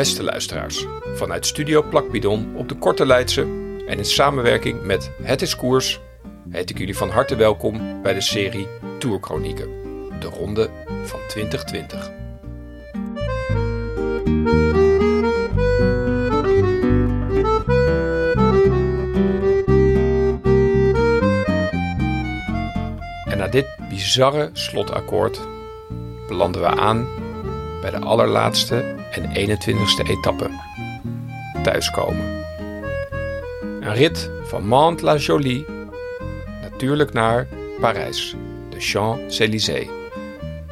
Beste luisteraars, vanuit Studio Plakbidon op de Korte Leidse en in samenwerking met Het is Koers heet ik jullie van harte welkom bij de serie Tourchronieken, de ronde van 2020. En na dit bizarre slotakkoord belanden we aan bij de allerlaatste en 21ste etappe. Thuiskomen. Een rit van Mantes-la-Jolie natuurlijk naar Parijs, de Champs-Élysées.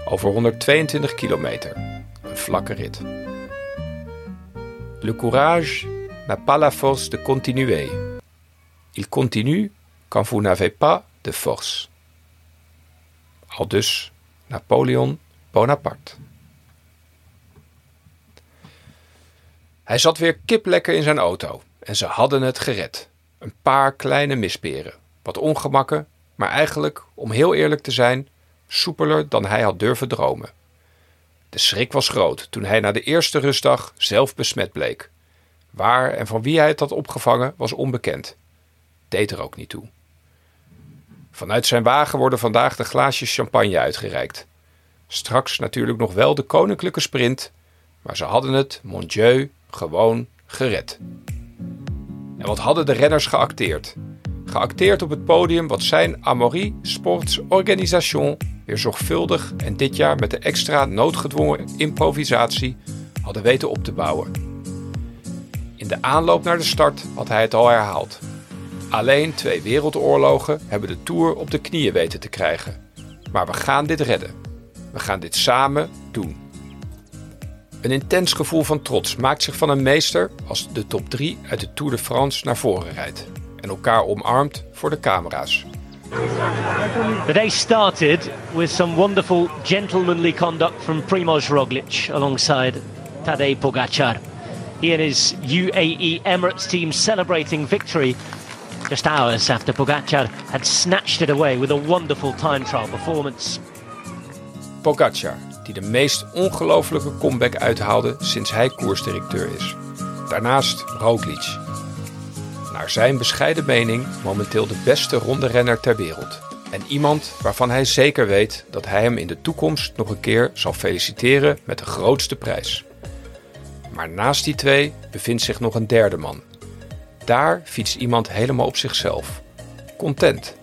Over 122 kilometer, een vlakke rit. Le courage n'a pas la force de continuer. Il continue quand vous n'avez pas de force. Aldus Napoleon Bonaparte. Hij zat weer kiplekker in zijn auto en ze hadden het gered. Een paar kleine misperen, wat ongemakken, maar eigenlijk, om heel eerlijk te zijn, soepeler dan hij had durven dromen. De schrik was groot toen hij na de eerste rustdag zelf besmet bleek. Waar en van wie hij het had opgevangen was onbekend. Deed er ook niet toe. Vanuit zijn wagen worden vandaag de glaasjes champagne uitgereikt. Straks natuurlijk nog wel de koninklijke sprint, maar ze hadden het, mon Dieu, gewoon gered. En wat hadden de renners geacteerd? Geacteerd op het podium wat zijn Amaury Sports Organisation weer zorgvuldig en dit jaar met de extra noodgedwongen improvisatie hadden weten op te bouwen. In de aanloop naar de start had hij het al herhaald. Alleen twee wereldoorlogen hebben de Tour op de knieën weten te krijgen. Maar we gaan dit redden. We gaan dit samen doen. Een intens gevoel van trots maakt zich van een meester als de top 3 uit de Tour de France naar voren rijdt en elkaar omarmt voor de camera's. The day started with some wonderful gentlemanly conduct from Primoz Roglic alongside Tadej Pogacar. He and his UAE Emirates team celebrating victory just hours after Pogacar had snatched it away with a wonderful time trial performance. Pogacar, die de meest ongelofelijke comeback uithaalde sinds hij koersdirecteur is. Daarnaast Roglic, naar zijn bescheiden mening momenteel de beste ronde renner ter wereld. En iemand waarvan hij zeker weet dat hij hem in de toekomst nog een keer zal feliciteren met de grootste prijs. Maar naast die twee bevindt zich nog een derde man. Daar fietst iemand helemaal op zichzelf. Content.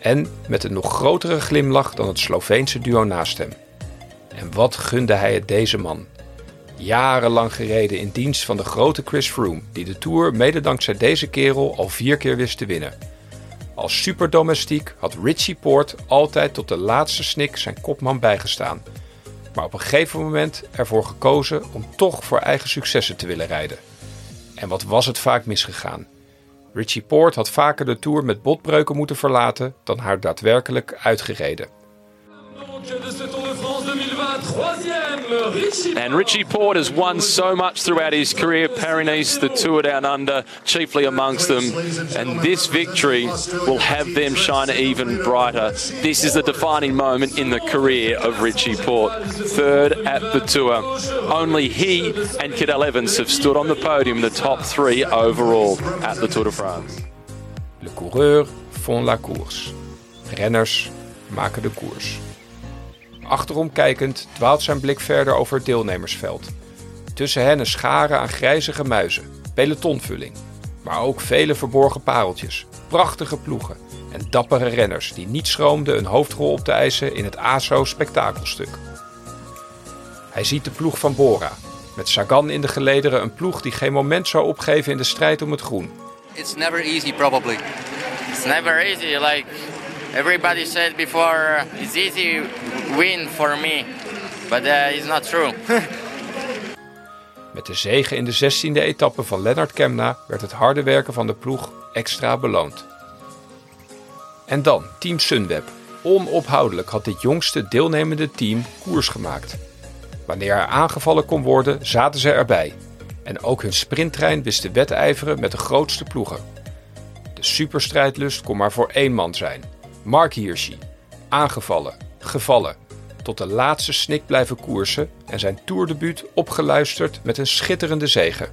En met een nog grotere glimlach dan het Sloveense duo naast hem. En wat gunde hij het deze man? Jarenlang gereden in dienst van de grote Chris Froome, die de Tour mede dankzij deze kerel al vier keer wist te winnen. Als superdomestiek had Richie Poort altijd tot de laatste snik zijn kopman bijgestaan. Maar op een gegeven moment ervoor gekozen om toch voor eigen successen te willen rijden. En wat was het vaak misgegaan? Richie Poort had vaker de Tour met botbreuken moeten verlaten dan haar daadwerkelijk uitgereden. And Richie Port has won so much throughout his career, Pyrenees, the Tour Down Under, chiefly amongst them. And this victory will have them shine even brighter. This is the defining moment in the career of Richie Port. Third at the Tour. Only he and Cadel Evans have stood on the podium, the top three overall at the Tour de France. Le coureur font la course. Renners maken de. Achterom kijkend dwaalt zijn blik verder over het deelnemersveld. Tussen hen een schare aan grijzige muizen, pelotonvulling, maar ook vele verborgen pareltjes, prachtige ploegen en dappere renners die niet schroomden een hoofdrol op te eisen in het ASO spektakelstuk. Hij ziet de ploeg van Bora, met Sagan in de gelederen een ploeg die geen moment zou opgeven in de strijd om het groen. It's never easy probably. It's never easy like everybody said before uh, it's easy win for me. But uh, it's not true. Met de zege in de 16e etappe van Lennart Kemna werd het harde werken van de ploeg extra beloond. En dan Team Sunweb. Onophoudelijk had dit jongste deelnemende team koers gemaakt. Wanneer er aangevallen kon worden, zaten ze erbij. En ook hun sprinttrein wist te wedijveren met de grootste ploegen. De superstrijdlust kon maar voor één man zijn. Mark Hirschi. Aangevallen, gevallen. tot de laatste snik blijven koersen en zijn toerdebuut opgeluisterd met een schitterende zege.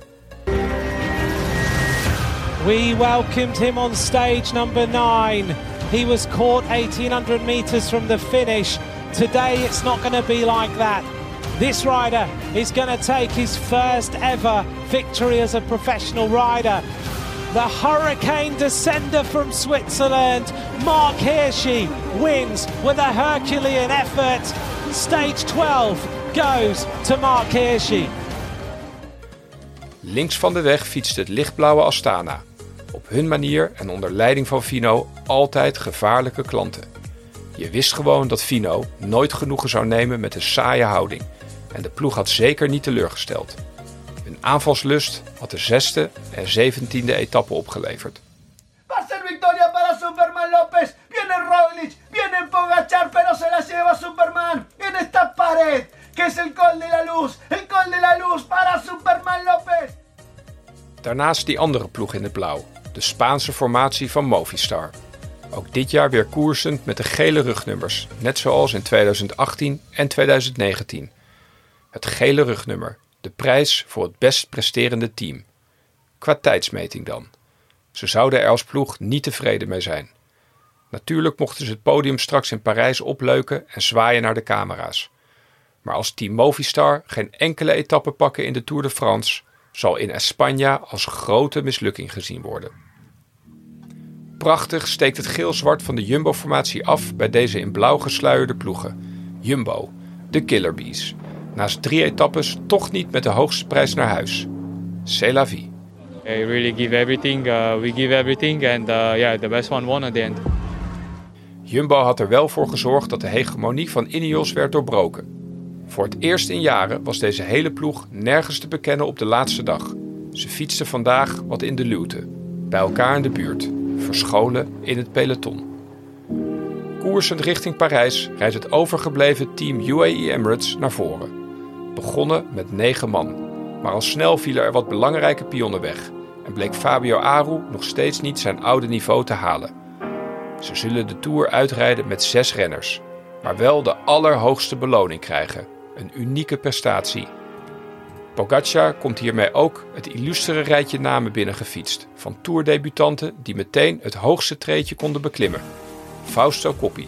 We welcomed him on stage number nine. He was caught 1800 meters from the finish. Today it's not going to be like that. This rider is going to take his first ever victory as a professional rider. The Hurricane descender from Switzerland, Mark Hirschi, wins with a Herculean effort. Stage 12 goes to Mark Hirschi. Links van de weg fietst het lichtblauwe Astana. Op hun manier en onder leiding van Fino altijd gevaarlijke klanten. Je wist gewoon dat Fino nooit genoegen zou nemen met een saaie houding. En de ploeg had zeker niet teleurgesteld. Hun aanvalslust had de zesde en zeventiende etappe opgeleverd. Va ser victoria para Superman López. Viene Roglic, viene Pogachar, pero se la lleva Superman en esta pared, que es el Col de la Luz. El Col de la Luz para Superman López. Daarnaast die andere ploeg in het blauw, de Spaanse formatie van Movistar. Ook dit jaar weer koersend met de gele rugnummers, net zoals in 2018 en 2019. Het gele rugnummer, de prijs voor het best presterende team. Qua tijdsmeting dan. Ze zouden er als ploeg niet tevreden mee zijn. Natuurlijk mochten ze het podium straks in Parijs opleuken en zwaaien naar de camera's. Maar als team Movistar geen enkele etappe pakken in de Tour de France, zal in España als grote mislukking gezien worden. Prachtig steekt het geel-zwart van de Jumbo-formatie af bij deze in blauw gesluierde ploegen. Jumbo, de Killer Bees. Naast drie etappes toch niet met de hoogste prijs naar huis. C'est la vie. We really give everything. Uh, we give everything, and uh, yeah, the best one won at the end. Jumbo had er wel voor gezorgd dat de hegemonie van Ineos werd doorbroken. Voor het eerst in jaren was deze hele ploeg nergens te bekennen op de laatste dag. Ze fietsten vandaag wat in de luwte, bij elkaar in de buurt, verscholen in het peloton. Koersend richting Parijs rijdt het overgebleven team UAE Emirates naar voren. Begonnen met negen man, maar al snel vielen er wat belangrijke pionnen weg en bleek Fabio Aru nog steeds niet zijn oude niveau te halen. Ze zullen de Tour uitrijden met zes renners, maar wel de allerhoogste beloning krijgen: een unieke prestatie. Pogacar komt hiermee ook het illustere rijtje namen binnengefietst van tourdebutanten die meteen het hoogste treedje konden beklimmen. Fausto Coppi,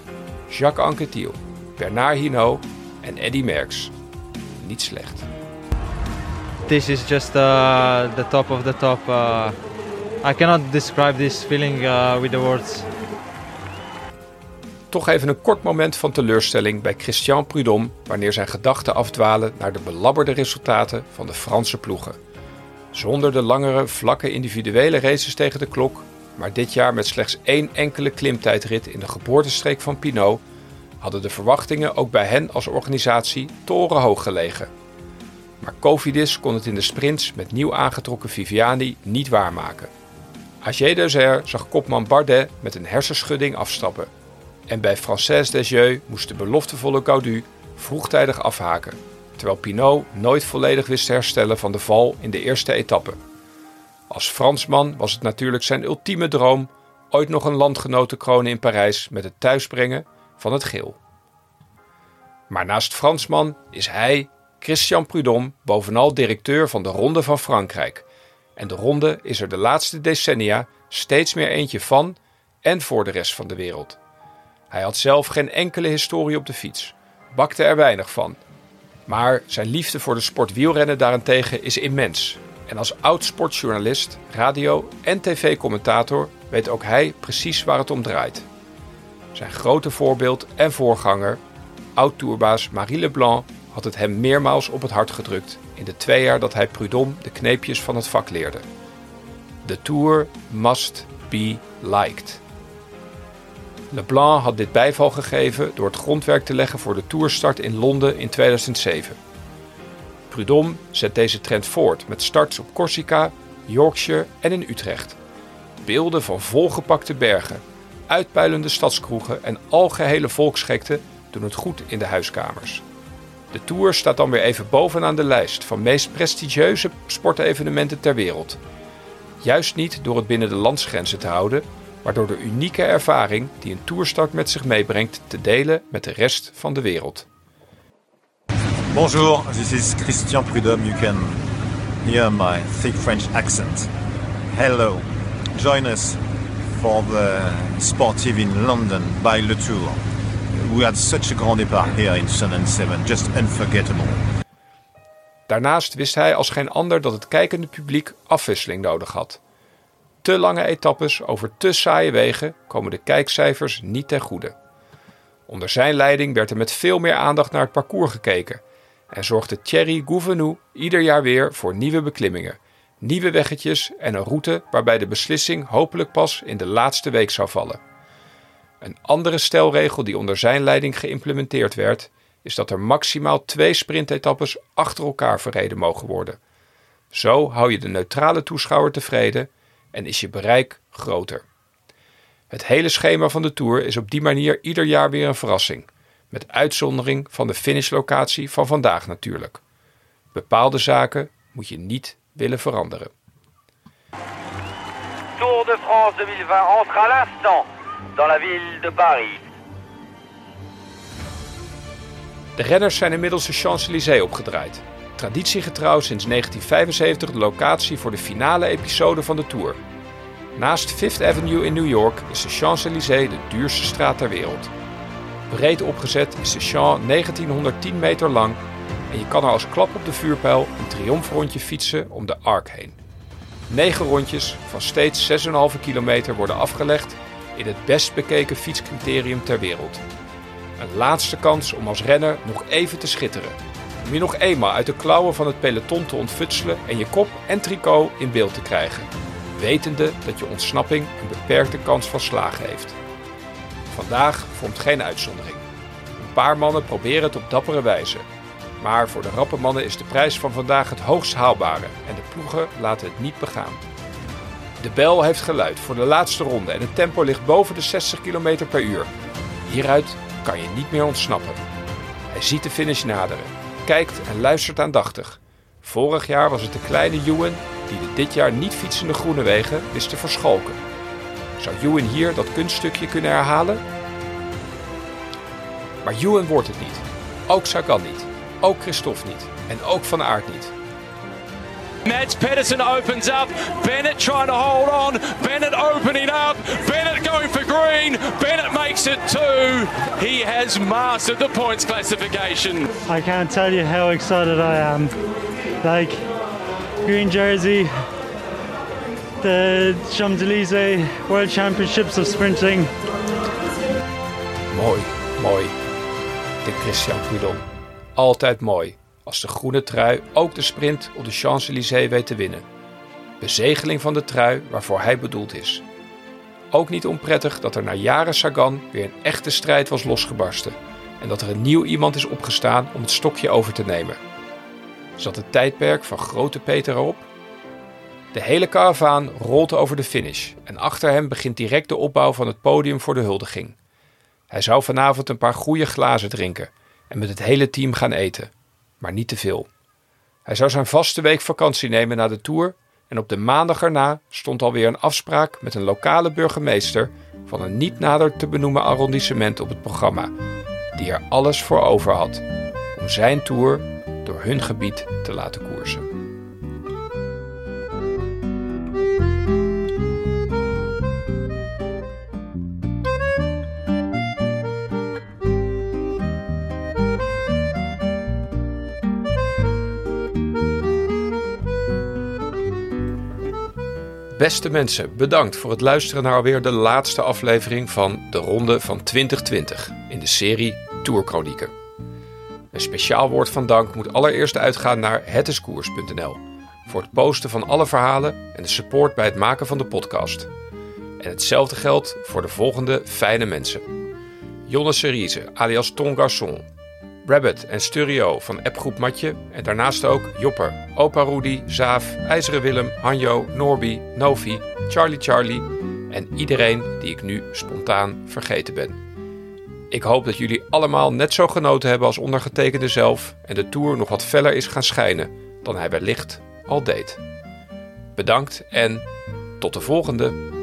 Jacques Anquetil, Bernard Hinault en Eddy Merckx. Niet slecht. This is just uh, the top of the top. Uh, I cannot describe this feeling uh, with the words. Toch even een kort moment van teleurstelling bij Christian Prudhomme wanneer zijn gedachten afdwalen naar de belabberde resultaten van de Franse ploegen. Zonder de langere, vlakke individuele races tegen de klok, maar dit jaar met slechts één enkele klimtijdrit in de geboortestreek van Pinot, hadden de verwachtingen ook bij hen als organisatie torenhoog gelegen. Maar Cofidis kon het in de sprints met nieuw aangetrokken Viviani niet waarmaken. Agé Deuxer zag kopman Bardet met een hersenschudding afstappen. En bij Française Desjeux moest de beloftevolle Gaudu vroegtijdig afhaken, terwijl Pinot nooit volledig wist te herstellen van de val in de eerste etappe. Als Fransman was het natuurlijk zijn ultieme droom ooit nog een landgenoot te kronen in Parijs met het thuisbrengen van het geel. Maar naast Fransman is hij, Christian Prudhomme, bovenal directeur van de Ronde van Frankrijk. En de Ronde is er de laatste decennia steeds meer eentje van en voor de rest van de wereld. Hij had zelf geen enkele historie op de fiets, bakte er weinig van. Maar zijn liefde voor de sport wielrennen daarentegen is immens. En als oud sportjournalist, radio- en tv-commentator weet ook hij precies waar het om draait. Zijn grote voorbeeld en voorganger, oud-tourbaas Marie Leblanc, had het hem meermaals op het hart gedrukt in de twee jaar dat hij Prudhomme de kneepjes van het vak leerde. The Tour must be liked. Leblanc had dit bijval gegeven door het grondwerk te leggen voor de toerstart in Londen in 2007. Prudhomme zet deze trend voort met starts op Corsica, Yorkshire en in Utrecht. Beelden van volgepakte bergen, uitpuilende stadskroegen en algehele volksgekte doen het goed in de huiskamers. De Tour staat dan weer even bovenaan de lijst van meest prestigieuze sportevenementen ter wereld. Juist niet door het binnen de landsgrenzen te houden, maar door de unieke ervaring die een toerstart met zich meebrengt te delen met de rest van de wereld. Bonjour, this is Christian Prudhomme. You can hear my thick French accent. Hello. Join us for the Sportive in London by Le Tour. We had such a grand départ here in Sun and Seven, just unforgettable. Daarnaast wist hij als geen ander dat het kijkende publiek afwisseling nodig had. Te lange etappes over te saaie wegen komen de kijkcijfers niet ten goede. Onder zijn leiding werd er met veel meer aandacht naar het parcours gekeken en zorgde Thierry Gouvenou ieder jaar weer voor nieuwe beklimmingen, nieuwe weggetjes en een route waarbij de beslissing hopelijk pas in de laatste week zou vallen. Een andere stelregel die onder zijn leiding geïmplementeerd werd, is dat er maximaal twee sprintetappes achter elkaar verreden mogen worden. Zo hou je de neutrale toeschouwer tevreden en is je bereik groter. Het hele schema van de Tour is op die manier ieder jaar weer een verrassing, met uitzondering van de finishlocatie van vandaag natuurlijk. Bepaalde zaken moet je niet willen veranderen. Tour de France 2020 entre à l'instant dans la ville de Paris. De renners zijn inmiddels de Champs-Élysées opgedraaid. Traditiegetrouw sinds 1975 de locatie voor de finale episode van de Tour. Naast Fifth Avenue in New York is de Champs-Élysées de duurste straat ter wereld. Breed opgezet is de Champs 1910 meter lang en je kan er als klap op de vuurpijl een triomfrondje fietsen om de Arc heen. Negen rondjes van steeds 6,5 kilometer worden afgelegd in het best bekeken fietscriterium ter wereld. Een laatste kans om als renner nog even te schitteren. Om je nog eenmaal uit de klauwen van het peloton te ontfutselen en je kop en tricot in beeld te krijgen. Wetende dat je ontsnapping een beperkte kans van slagen heeft. Vandaag vormt geen uitzondering. Een paar mannen proberen het op dappere wijze. Maar voor de rappe mannen is de prijs van vandaag het hoogst haalbare en de ploegen laten het niet begaan. De bel heeft geluid voor de laatste ronde en het tempo ligt boven de 60 km per uur. Hieruit kan je niet meer ontsnappen. Hij ziet de finish naderen, kijkt en luistert aandachtig. Vorig jaar was het de kleine Ewan die de dit jaar niet fietsende Groenewegen wist te verschalken. Zou Ewan hier dat kunststukje kunnen herhalen? Maar Ewan wordt het niet. Ook Sagan niet. Ook Christophe niet. En ook Van Aert niet. Mads Pedersen opens up. Bennett trying to hold on. Bennett opening up. Bennett going for green. Bennett makes it two. He has mastered the points classification. I can't tell you how excited I am. Like, green jersey, the Champs Elysees World Championships of Sprinting. Mooi, mooi. De Christian Prudhomme. Altijd mooi als de groene trui ook de sprint op de Champs-Élysées weet te winnen. Bezegeling van de trui waarvoor hij bedoeld is. Ook niet onprettig dat er na jaren Sagan weer een echte strijd was losgebarsten en dat er een nieuw iemand is opgestaan om het stokje over te nemen. Zat het tijdperk van grote Peter erop? De hele karavaan rolt over de finish en achter hem begint direct de opbouw van het podium voor de huldiging. Hij zou vanavond een paar goede glazen drinken en met het hele team gaan eten maar niet te veel. Hij zou zijn vaste week vakantie nemen na de tour en op de maandag erna stond alweer een afspraak met een lokale burgemeester van een niet nader te benoemen arrondissement op het programma, die er alles voor over had om zijn tour door hun gebied te laten koersen. Beste mensen, bedankt voor het luisteren naar alweer de laatste aflevering van de Ronde van 2020 in de serie Tourchronieken. Een speciaal woord van dank moet allereerst uitgaan naar hetiskoers.nl voor het posten van alle verhalen en de support bij het maken van de podcast. En hetzelfde geldt voor de volgende fijne mensen. Jonne Cerise, alias Ton Garçon, Rabbit en Sturio van appgroep Matje en daarnaast ook Jopper, Opa Rudy, Zaaf, IJzeren Willem, Hanjo, Norby, Novi, Charlie Charlie en iedereen die ik nu spontaan vergeten ben. Ik hoop dat jullie allemaal net zo genoten hebben als ondergetekende zelf en de tour nog wat feller is gaan schijnen dan hij wellicht al deed. Bedankt en tot de volgende!